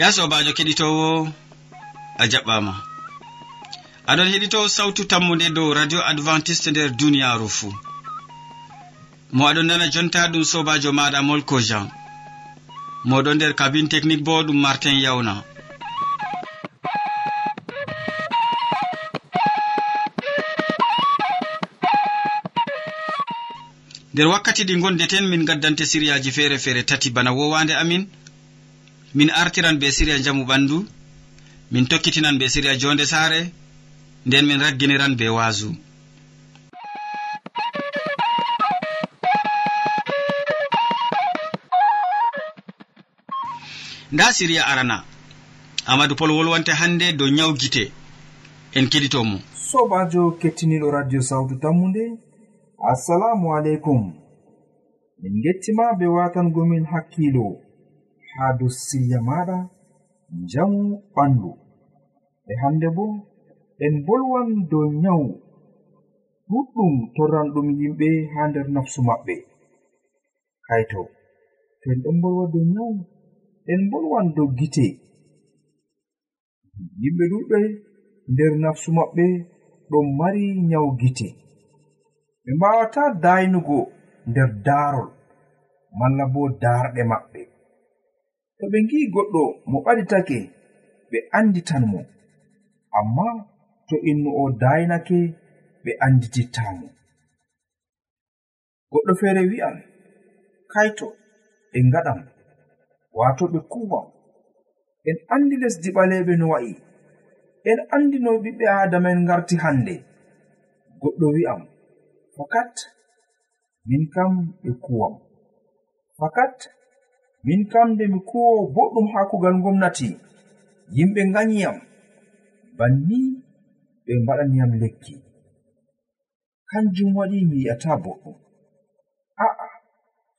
ya sobajo keɗitowo a jaɓɓama. Aɗon heɗitowo sawtu tammude dow radio adventiste nder duniyaru fuu mo aɗon nana jonta ɗum sobajo maɗa molko jean. Moɗon nder kabine technique bo ɗum martin yawna. Nder wakkati ɗi gondeten min gaddante siriyaji feere feere tati bana wowande amin. min artiran be siriya jamu ɓandu min tokkitinan be siriya jonde saare nden min ragginiran be waasu. Nda siriya arana amadou pol wolwonte hannde dow nyaw gite en keɗitomo sobajo kettiniɗo radio sawtu tammude assalamu aleykum. Min gettima be watangomin hakkilo ha dow siriya maɗa jamu ɓandu. E hande bo en bolwan dow nyawu. Ɗuɗɗum torran ɗum yimɓe ha nder nafsu maɓɓe. Kayto to en ɗon bolwa dow nyawu en bolwan dow gite. Yimɓe ɗuɗɓe nder nafsu maɓɓe ɗon mari nyawu gite. Ɓe mbawata daynugo nder daarol malla bo darɗe maɓɓe. to ɓe ngi'i goɗɗo mo ɓaditake ɓe anditan mo. Amma to innu o daynake ɓe anditittamo goɗɗo feere wi'an kaito en ngaɗam waato ɓe kuwam en andi lesdi ɓaleɓe no wa'i. En andi no ɓiɓɓe adama en ngarti hannde. Goɗɗo wi'am fakat min kam ɓe kuwam fakat min kam nde mi kuwowo boɗɗum haa kugal gomnati yimɓe ganyiyam banni ɓe mbaɗaniyam lekki. Kanjum waɗi mi yi'ata boɗɗum. A'a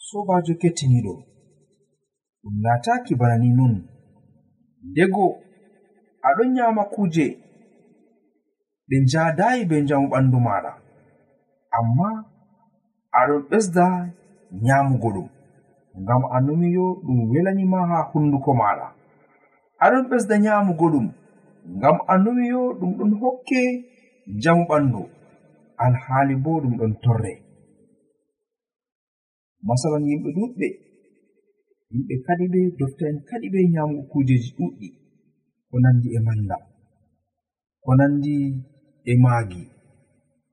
sobajo kettiniɗo. Ɗum laataki bana ni non. Ndego aɗon nyama kuje. Ɗe njadayi be njamu ɓandu maɗa. Amma aɗon ɓesda nyamugo ɗum. ngam a numiyo ɗum welanima ha hunduko maɗa. Aɗon ɓesda nyamugo ɗum ngam a numiyo ɗum ɗon hokke jamu ɓandu alhaali bo ɗum ɗon torre. Masalan yimɓe ɗuɗɓe yimɓe kadi ɓe dofta'en kadi ɓe nyamugo kujeji ɗuɗɗi ko nandi e manda ko nandi e maagi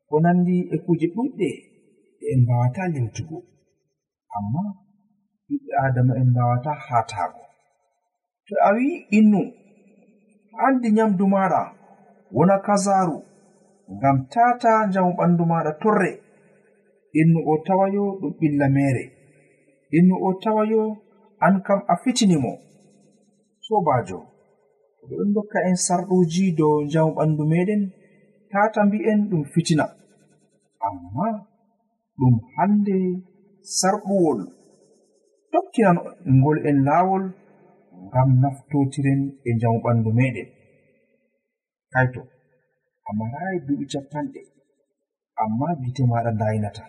ko nandi e kuje ɗuɗɗe ɗe en mbawata limtugo. Amma ɓiɓɓe adama en mbawata hatago to a wi innu andi nyamdu maɗa wona kasaru ngam tata njamu ɓandu maɗa torre innu o tawayo ɗum ɓilla mere innu o tawayo an kam a fitinimo sobajo to ɓe ɗon dokka en sarɗuji dow njamu ɓandu meɗen tata mbi'en ɗum fitina. Amma ɗum hande sarɓuwol hokkinan ngol en laawol ngam naftotiren e njamu ɓandu meɗen kaito a marayi duuɓi capanɗe amma gite maɗa dayinata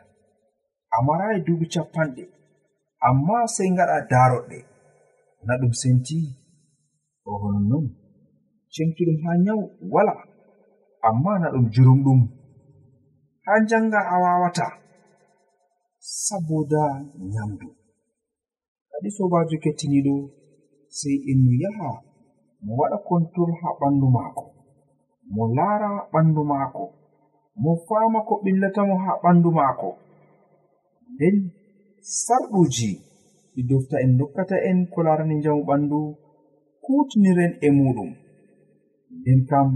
a marayi duuɓi capanɗe amma sey ngaɗa daroɗɗe na ɗum senti o honon non semtuɗum haa nyawu wala amma na ɗum jurumɗum. Haa njanga a wawata saboda nyamdu. kadi sobajo kettiniɗo sey en yaha mo waɗa kontol ha ɓandu maako. Mo laara ɓandu maako. Mo fama ko ɓillatamo ha ɓandu maako. Nden sarɗuji ɗi dofta en dokkata en ko larani njamu ɓandu kutiniren e muɗum. Nden kam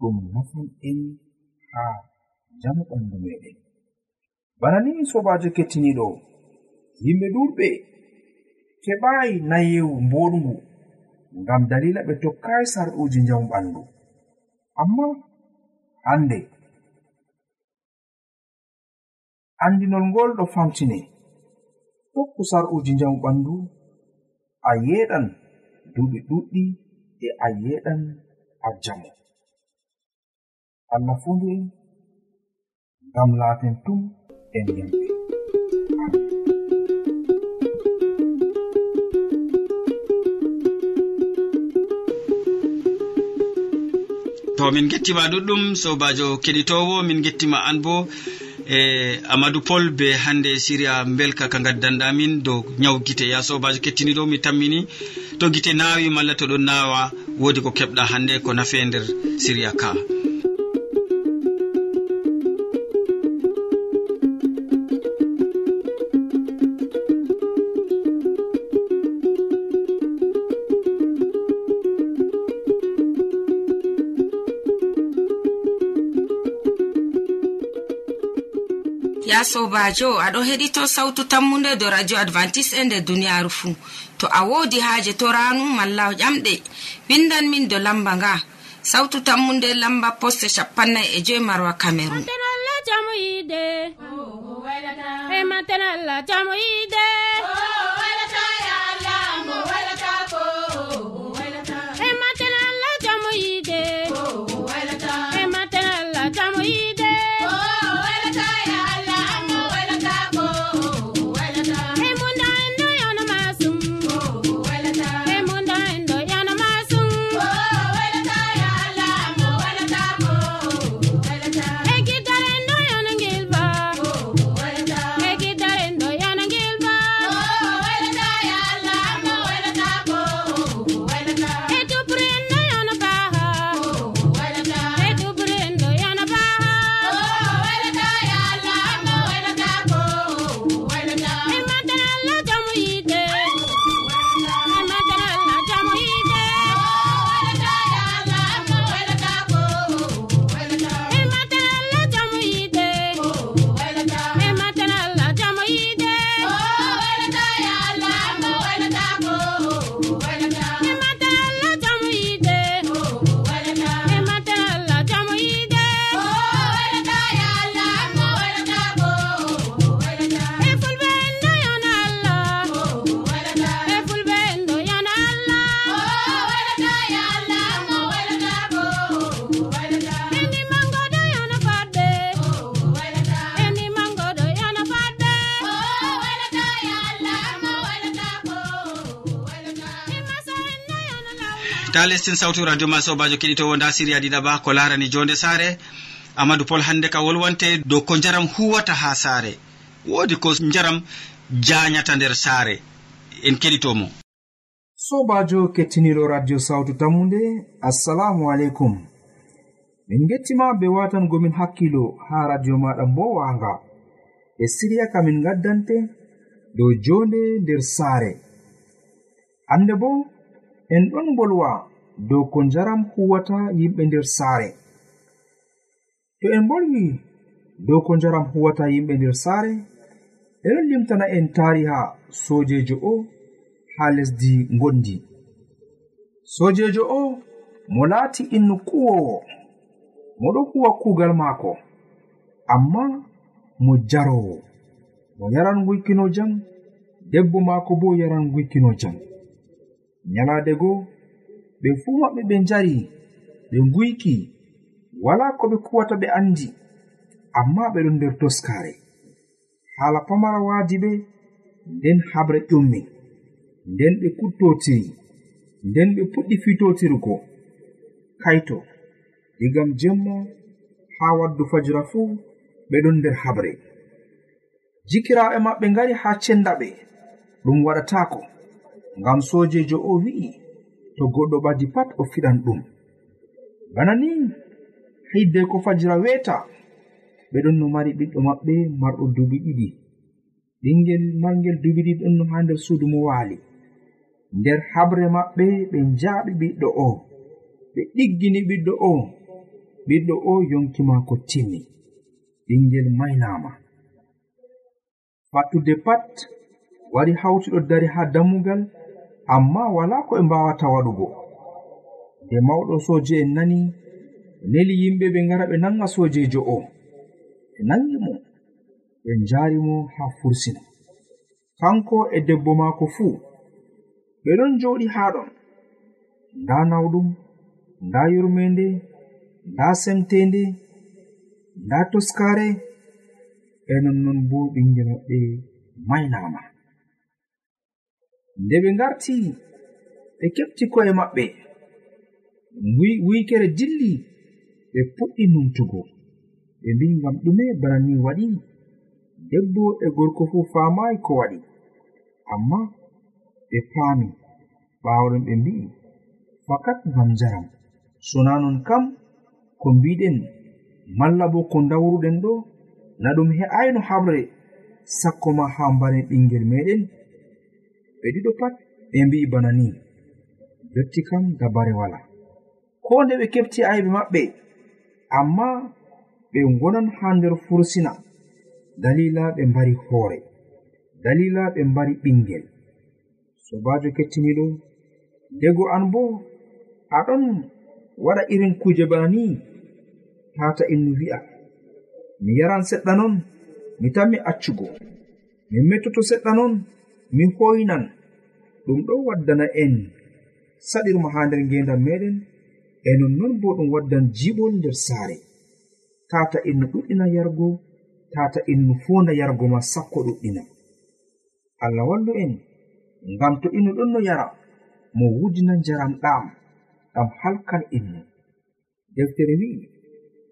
ɗum nafan en ha njamu ɓandu meɗen. Bana ni sobajo kettiniɗo yimɓe ɗuɗɓe keɓayi nayewu mboɗngu ngam dalila ɓe tokkayi sarɗuuji njamu ɓandu. Amma hande andinol ngol ɗo famtine tokku sar'uuji njamu ɓandu a yeɗan duuɓi ɗuɗɗi e a yeɗan a jamo allah fu nde ngam laaten tum e yamɓe to min gettima ɗuɗɗum sobajo keɗitowo min gettima an bo e amadou pol be hande siria belka ka gaddanɗamin dow nyaw guite ya sobajo kettiniɗo mi tammini to guite nawi malla to ɗon nawa wodi ko keɓɗa hande ko nafe nder siria ka. sobajo aɗo heɗito sautu tammude do radio advantice e nder duniyaaru fuu to a woodi haaje to ranu malla ƴamɗe. Windan min do lamba nga. Sautu tammunde lamba poste shapannai e joyi marwa cameron e matenalla ta lestin sawtu radio ma sobajo keɗitowo nda siriya ɗiɗaɓa ko larani jonde saare. Amadou pol hande ka wolwante dow ko jaram huwata ha saare. Woodi ko jaram jañata nder saare. En keɗitomo. Sobajo kettiniɗo radio sawtu tammude assalamu aleykum. Min gettima be watangomin hakkilo ha radio maɗa bo wanga. E siriya kamin gaddante dow jonde nder saare. Hande bo en ɗon bolwa dow ko njaram huwata yimɓe nder saare. To en bolwi dow ko njaram huwata yimɓe nder saare ɓeɗon limtana en tariha sojejo o haa lesdi gondi sojejo o mo laati innu kuwowo moɗo huwa kuugal maako amma mo jarowo mo yaran guykino jam debbo maako bo yaran guykino jam. nyalaade go ɓe fuu maɓɓe ɓe njari ɓe nguyki wala ko ɓe kuwata ɓe andi amma ɓe ɗon nder toskare. Hala pamara waadi ɓe nden habre ƴummi nden ɓe kuttotiri nden ɓe puɗɗi fitotirgo kaito digam jemma haa waddu fajira fuu ɓe ɗon nder habre. Jikiraɓe maɓɓe ngari haa cenda ɓe ɗum waɗatako ngam sojejo o wi'i to goɗɗo ɓadi pat o fiɗan ɗum. Bana ni hidde ko fajira weta ɓe ɗon no mari ɓiɗɗo maɓɓe marɗo dubi ɗiɗi. Ɓingel margel dubi ɗiɗi ɗon no ha nder suudu mo waali. Nder habre maɓɓe ɓe njaaɓi ɓiɗɗo o ɓe ɗiggini ɓiɗɗo o ɓiɗɗo o yonki maako timmi ɓingel maynama fattude pat wari hawti ɗo dari haa dammugal amma wala ko ɓe mbawata waɗugo. Nde mawɗo soje en nani e neli yimɓe ɓe ngara ɓe nanga sojejo o ɓe nangi mo ɓe njari mo haa fursina. Kanko e debbo maako fuu ɓe ɗon joɗi haa ɗon. Nda nawɗum nda yurmende nda semtende nda toskare e nonnon bo ɓingel maɓɓe maynama. nde ɓe ngarti ɓe keɓti ko'e maɓɓe wuykere dilli ɓe puɗɗi numtugo. Ɓe mbi ngam ɗume bana ni waɗi debbo e gorko fuu faamayi ko waɗi. Amma ɓe paami ɓaawoɗon ɓe mbi'i fakat ngam njaram. Sona non kam ko mbiɗen malla bo ko dawruɗen ɗo na ɗum he'ayno haɓre sakko ma haa mbaren ɓinngel meɗen ɓe ɗiɗo pat ɓe mbi'i bana ni. Jotti kam dabare wala. Ko nde ɓe kefti aybe maɓɓe amma ɓe gonan ha nder fursina. Dalila ɓe mbari hoore. Dalila ɓe mbari ɓingel. Sobajo kettiniɗo dego an bo aɗon waɗa irin kuje bana ni tata innu wi'a mi yaran seɗɗa non mi tan mi accugo. Min mettoto seɗɗa non mi hoynan ɗum ɗo waddana en. Saɗirma ha nder ngendam meɗen e nonnon bo ɗum waddan jiɓol nder saare. Tata en ɗuɗɗina yargo tata en no fonda yargo ma sakko ɗuɗɗina. Allah wallu en ngam to inno ɗon no yara mo wujina njaram ɗam ɗam halkan inno. Deftere wi'i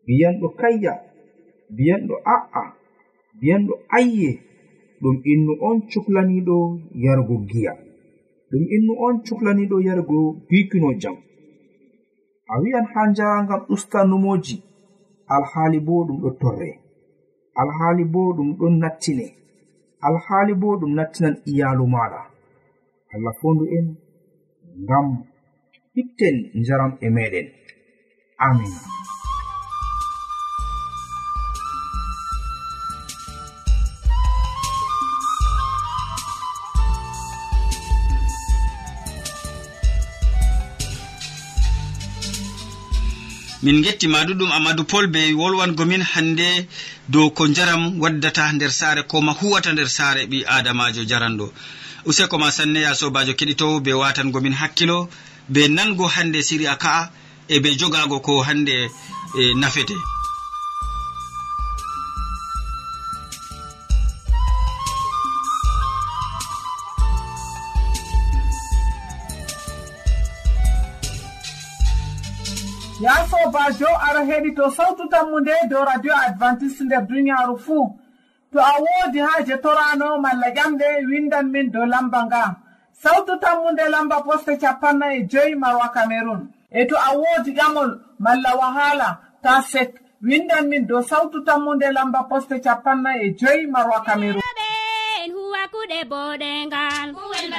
biyanɗo kayya biyanɗo a'a biyanɗo ayye. ɗum innu on cuklaniɗo yargo giya. Ɗum innu on cuklaniɗo yargo bikino jam. A wi'an ha njarangam usta numoji alhaali bo ɗum ɗo torre. Alhaali bo ɗum ɗon nattine. Alhaali bo ɗum nattinan iyalu maɗa allah fondu en ngam itten njaram e meɗen amin min gettima ɗuɗum amadou pol be wolwangomin hande dow ko jaram waddata nder saare koma huwata nder saare ɓi adamajo jaranɗo useko ma sanne ya sobajo keɗitowo be watangomin hakkilo be nango hande siriya ka'a e be jogago ko hande e, nafete. nda sobajo ara heɗito sawtu tammu nde dow radio advantice nder duniyaru fuu. To a woodi haaje torano malla ƴamɗe windan min dow lamba nga. Sawtu tammu nde lamba poste capanna e joyi marwa camerun e to a woodi ƴamol malla wahala ta sek windan min dow sawtu tammu nde lamba poste capanna e joyi marwa camerun huwakuɗe boɗengal kuwel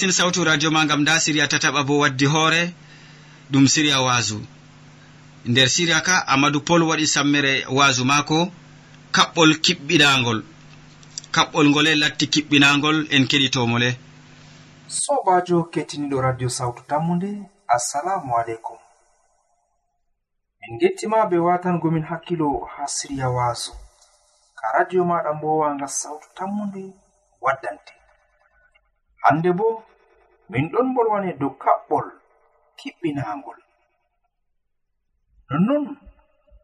keɗitin sawtu radio ma gam nda siriya tataɓa bo waddi hoore ɗum siriya waasu. Nder siriya ka amadou pol waɗi sammere waasu maako kaɓɓol kiɓɓinagol kaɓɓol ngole latti kiɓɓinagol en keɗitomole sobajo kettiniɗo radio sawtu tammude assalamu aleykum. Min gettima be watangomin hakkilo ha siriya waaso ka radio maɗa mbowa ngal sawtu tammude waddante. Hande bo min ɗon mbolwani dow kaɓɓol kiɓɓinagol nonnon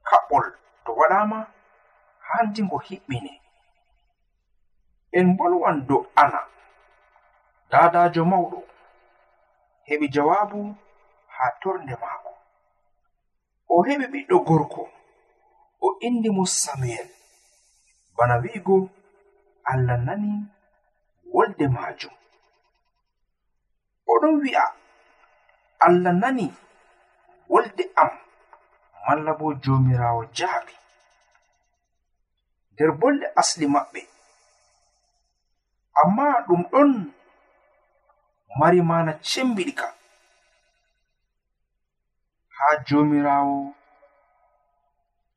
kaɓɓol to waɗama handi ngo hiɓɓine. En bolwan dow ana dadajo mawɗo heɓi jawabu ha torde maako. O heɓi ɓiɗɗo gorko o indi mo samuel. Bana wi'igo allah nani wolde majum. oɗon wi'a allah nani wolde am malla bo jomirawo jaabi. Nder bolle asli maɓɓe. Amma ɗum ɗon mari mana cembiɗi ka. Ha jomirawo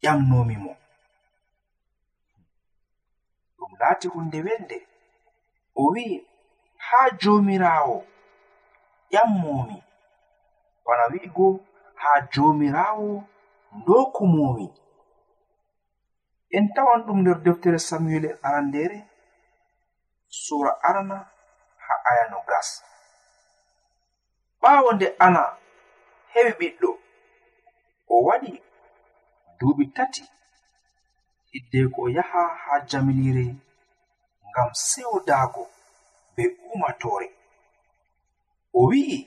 ƴamnomi mo. Ɗum laati hunde welde o wi'i ha jomirawo. ƴammumi bana wi'igo haa joomiraawo ndokumumi en tawan ɗum nder deftere samuel samuele arandere sura arana ha ayano gas. Ɓawo nde ana heɓi ɓiɗɗo o waɗi duuɓi tati. Hiddeko o yaha ha jamilire ngam sewdaago be umatore o wi'i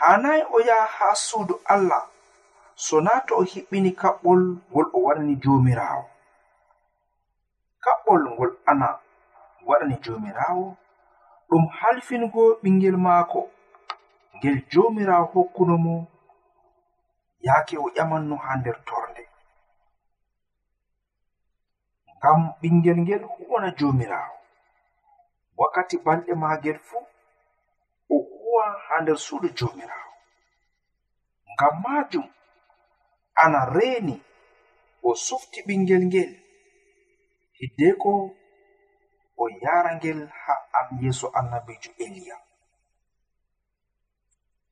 hanayi o yaha ha suudu allah so naa to o hiɓɓini kaɓɓol ngol o warani jomirawo kaɓɓol ngol ana waɗani jomirawo ɗum halfingo ɓingel maako. Ngel jomirawo hokkuno mo yaake o ƴamanno ha nder torde ngam ɓingel ngel huwana jomirawo wakkati balɗe magel fuu huwa ha nder suudu jomirawo ngam majum ana reeni o sufti ɓingel ngel hiddeko o yara ngel ha am yeeso annabijo eliya.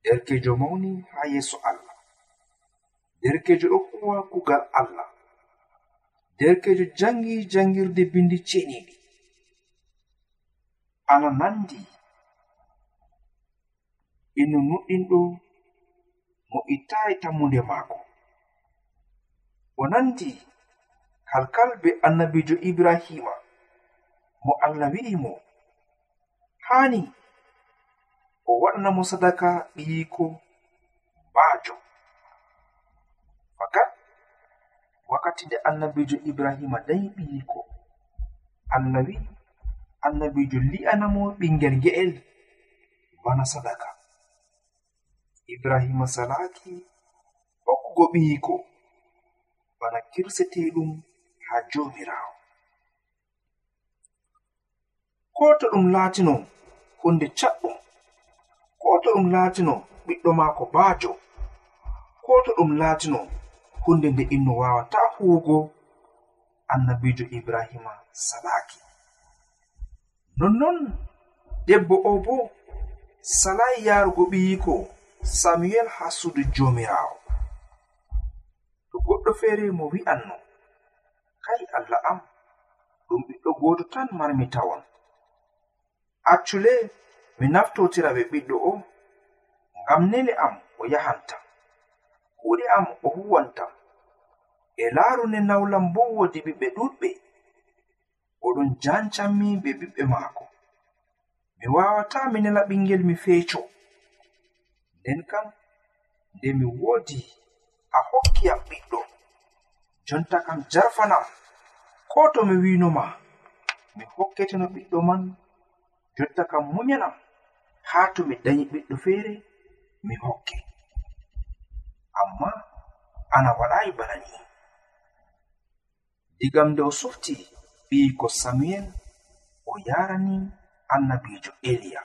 Derkejo mawni ha yeeso allah. Derkejo ɗo huwa kugal allah. Derkejo jangi jangirde bindi ceniɗi ana nandi ino nuɗɗinɗo mo ittayi tammunde maako. O nandi kalkal be annabijo ibrahima mo allah wi'i mo. Haani o waɗanamo sadaka ɓiyiko baajo fakat wakkati nde annabijo ibrahima dayi ɓiyiko allah wi'i annabijo li'anamo ɓingel ge'el bana sadaka. ibrahima salaki hokkugo ɓiyiko bana kirseteɗum ha jomirawo ko to ɗum laatino hunde caɗɗum ko to ɗum laatino ɓiɗɗo maako baajo ko to ɗum laatino hunde nde inno wawata huwugo annabijo ibrahima salaki. Nonnon debbo o bo salayi yarugo ɓiyiko samuel ha suudu jomirawo. To goɗɗo feere mo wi'anno kai allah am ɗum ɓiɗɗo goto tan marmi tawon accule mi naftotira ɓe ɓiɗɗo o ngam nene am o yahantam kuuɗe am o huwantam e laarune nawlam bo woodi ɓiɓɓe ɗuɗɓe oɗon jancanmi be ɓiɓɓe maako. Mi wawata mi nela ɓingel mi feeco. nden kam nde mi woodi a hokki am ɓiɗɗo jonta kam jarfanam. Ko to mi winoma mi hokketeno ɓiɗɗo man jotta kam munyanam haa to mi dañi ɓiɗɗo feere mi hokke amma ana waɗayi bana ni digam nde o sufti ɓiyiko samuel o yarani annabijo eliya.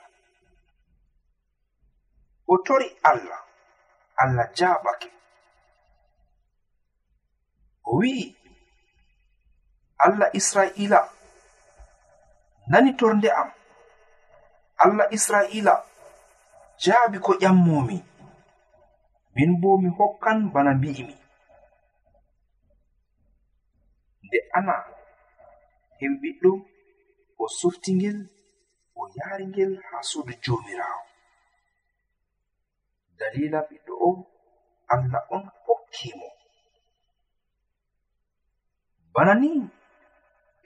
o tori allah allah jaɓake. O wi'i allah israila nani torde am? Allah israila jaabi ko ƴammomi? Min bo mi hokkan bana mbi'imi. Nde ana hemɓiɗɗo o sufti ngel o yaari ngel haa suudu joomiraawo dalila ɓiɗɗo o allah on hokkimo bana ni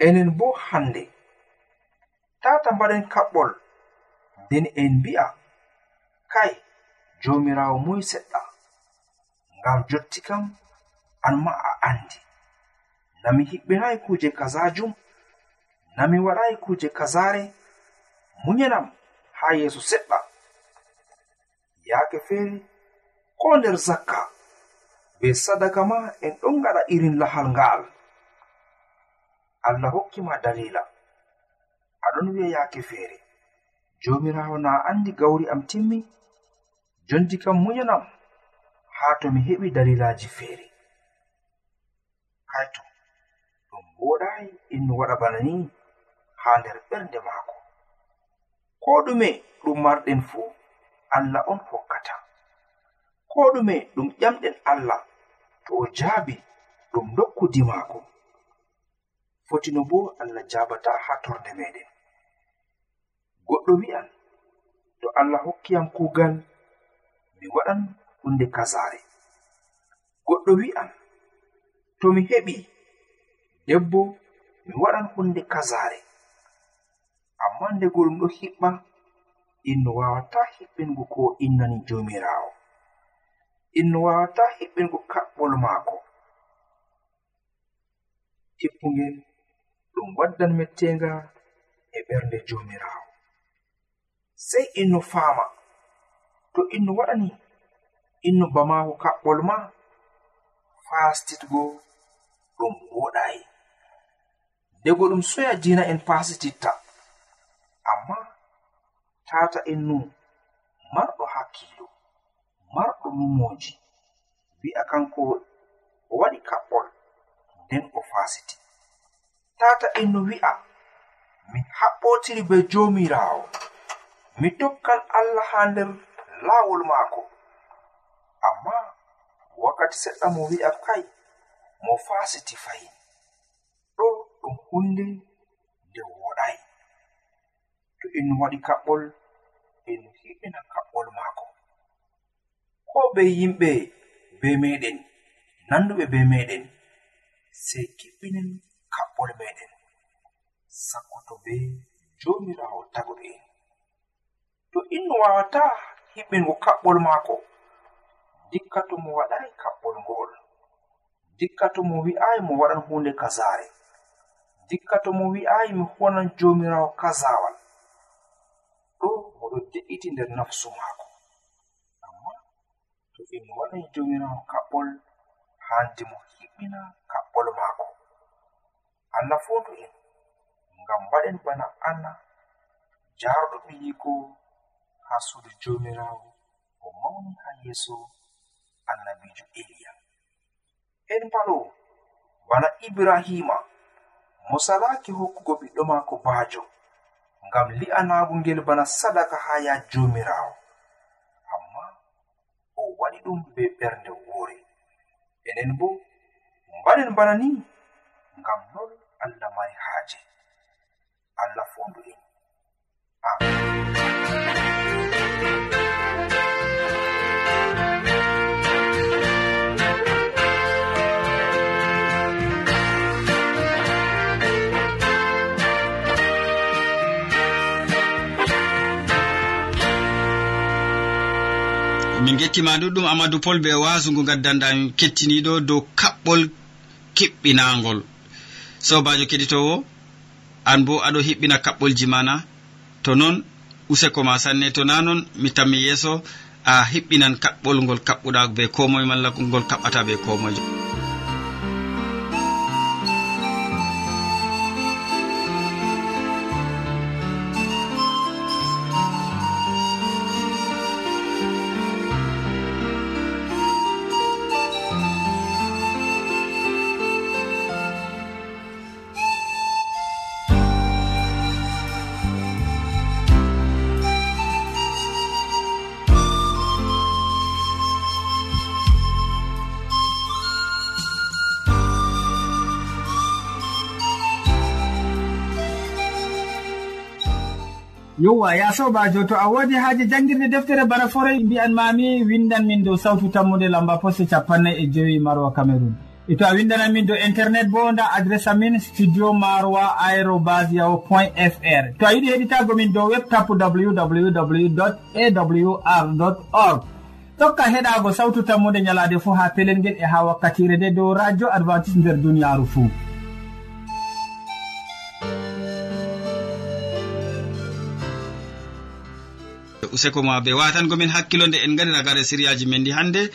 enen bo hande tata mbaɗen kaɓɓol nden en mbi'a kai jomirawo moy seɗɗa ngam jotti kam an ma a andi nami hiɓɓinayi kuje kazajum nami waɗayi kuje kazare munyanam ha yeeso seɗɗa. yaake feeri ko nder zakka be sadaka ma en ɗon gaɗa irin lahal nga'al. Allah hokkima dalila aɗon wi'a yaake feere. Jomirawo na andi gawri am timmi jonti kam muyanam haa to mi heɓi dalilaji feere. Kaito ɗum woɗayi in waɗa bana ni haa nder ɓernde maako. Ko ɗume ɗum marɗen fuu. allah on hokkata. Ko ɗume ɗum ƴamɗen allah to o jaabi ɗum dokkudi maako. Fotino bo allah jabata haa torde meɗen goɗɗo wi'an to allah hokkiyam kuugal mi waɗan hunde kazare goɗɗo wi'an to mi heɓi debbo mi waɗan hunde kazare amma ndego ɗum ɗo hiɓɓa inno wawata hiɓɓingo ko innani jomirawo. Inno wawata hiɓɓingo kaɓɓol maako. Tippugel ɗum waddan mettenga e ɓernde jomirawo. Sei inno faama to inno waɗani inno bamaako kaɓɓol ma fastitgo ɗum woɗayi. Ndego ɗum soya dina en pasititta amma tata en nun marɗo hakkilo marɗo numoji wi'a kanko o waɗi kaɓɓol nden o fasiti tata en no wi'a min haɓɓotiri be jomirawo mi tokkan allah ha nder laawol maako. Amma wakkati seɗɗa mo wi'a kai mo fasiti fahin. Ɗo ɗum hunde to en waɗi kaɓɓol en hiɗina kaɓɓol maako. Ko ɓe yimɓe be meɗen nanduɓe be meɗen sei kiɓɓinen kaɓɓol meɗen sakkoto be jomirawo tagoɗo en. To innu wawata hiɓɓingo kaɓɓol maako dikka to mo waɗai kaɓɓol ngo'ol dikka to mo wi'ai mo waɗan hunde kazare dikka to mo wi'ai mi honan jomirawo kazawal. ɗo oɗo de'iti nder nafsu maako. Amma to en waɗan jomirawo kaɓɓol handi mo hiɓɓina kaɓɓol maako. Allah fondu en ngam mbaɗen bana anna jarɗuɓe ɓiyiko ha suudu jomirawo o mawni ha yeeso annabijo eliya. En mbalo bana ibrahima mo salaki hokkugo ɓiɗɗo maako baajo. ngam li'anagu ngel bana sadaka haa ya joomiraawo. Amma o waɗi ɗum be ɓernde woore. Enen bo mbaɗen bana ni ngam non allah mari haaje. Allah fondu en. Amin. min gettima ɗuɗɗum amadou pol be wasungu gaddandami kettiniɗo dow kaɓɓol kiɓɓinagol sobajo keɗitowo an bo aɗo hiɓɓina kaɓɓolji mana. To noon useko ma sanne. To na noon mi tammi yeeso a hiɓɓinan kaɓɓol ngol kaɓɓuɗa be komoye malla ngol kaɓɓata be komoje yowa ya sobajo to a wodi haaji jangguirde deftere bana forey mbiyan mami windan min dow sawtu tammude lamba poste capannay e joyi maroa cameron e to a windanan min dow internet bo nda adresse amin studio maroa aérobas yaho point fr to a yiɗi heɗitago min dow web tapu www awr org. Tokka heɗago sawtu tammude ñalade fo ha pelel ngel e ha wakkatire nde dow radio advantice nder duniyaru fou to useko ma ɓe watangomin hakkilonde en gandira gare siriyaji men ndi hannde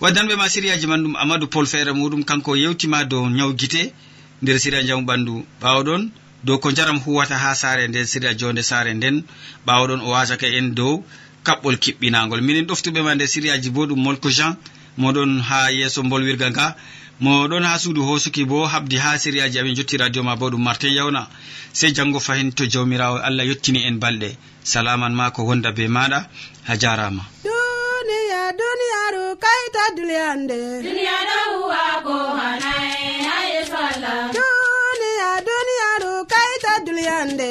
waddanɓe ma siriyaji man ɗum amadou pol feere muɗum kanko yewtima dow nyaw gite nder siriya jamu ɓandu ɓawɗon dow ko jaram huwata ha saare nden siriya jonde saare nden ɓawɗon o wasake en dow kaɓɓol kiɓɓinagol minin ɗoftuɓe ma nder siriyaji bo ɗum molko jean moɗon ha yeeso bolwirgal nga. Moɗon ha suudu hosuki bo habdi ha sériyaji amin jotti radio ma bo ɗum martin yawna. Sey janngo fahin to jawmirawo allah yettini en balɗe. Salaman ma ko wonda be maɗa ha jarama. Duniya duniyaru kayta duliyande duniya ɗo huwa ko hanay ha yeso allah duniya duniyaru kayta duliyande